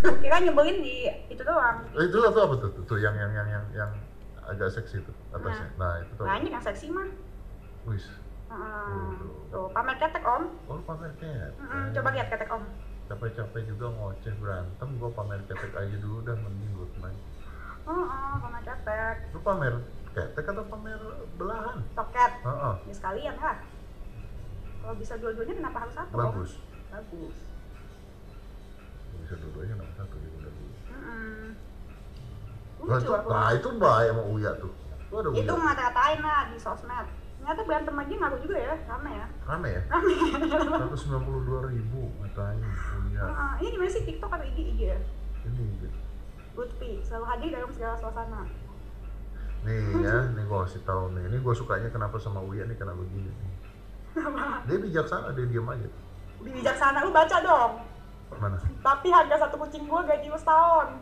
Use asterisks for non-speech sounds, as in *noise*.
*laughs* kira nyebelin di itu doang Eh, itu tuh apa tuh? Tuh yang yang yang yang yang agak seksi tuh atasnya. Nah, itu tuh. banyak yang seksi mah Wis. Heeh. tuh pamer ketek om Oh, pamer ketek. Mm-mm, coba lihat ketek om Capek-capek juga ngoceh berantem, gua pamer ketek aja dulu dah mending gua main. Heeh, pamer ketek Lu pamer ketek atau pamer belahan? toket Heeh. ya sekalian lah kalau bisa dua-duanya kenapa harus satu Om? Bagus. Bisa dua-duanya nomor satu di udah dulu. Mm-mm. Nah, lucu aku nah itu bahaya sama Uya tuh. Lu ada itu Uya. ngata-ngatain lah di sosmed ternyata berantem aja ngaruh juga ya rame ya Rame ya? 192 ribu ngatain Uya. Heeh, ini gimana sih tiktok atau IG IG ya Ini gitu. Lutfi selalu hadir dalam segala suasana Nih *laughs* ya, nih gua kasih tahu nih. Ini gua sukanya kenapa sama Uya nih karena begini nih. Dia bijaksana, dia diam aja. bijaksana lu baca dong Mana? tapi harga satu kucing gua gaji lu setahun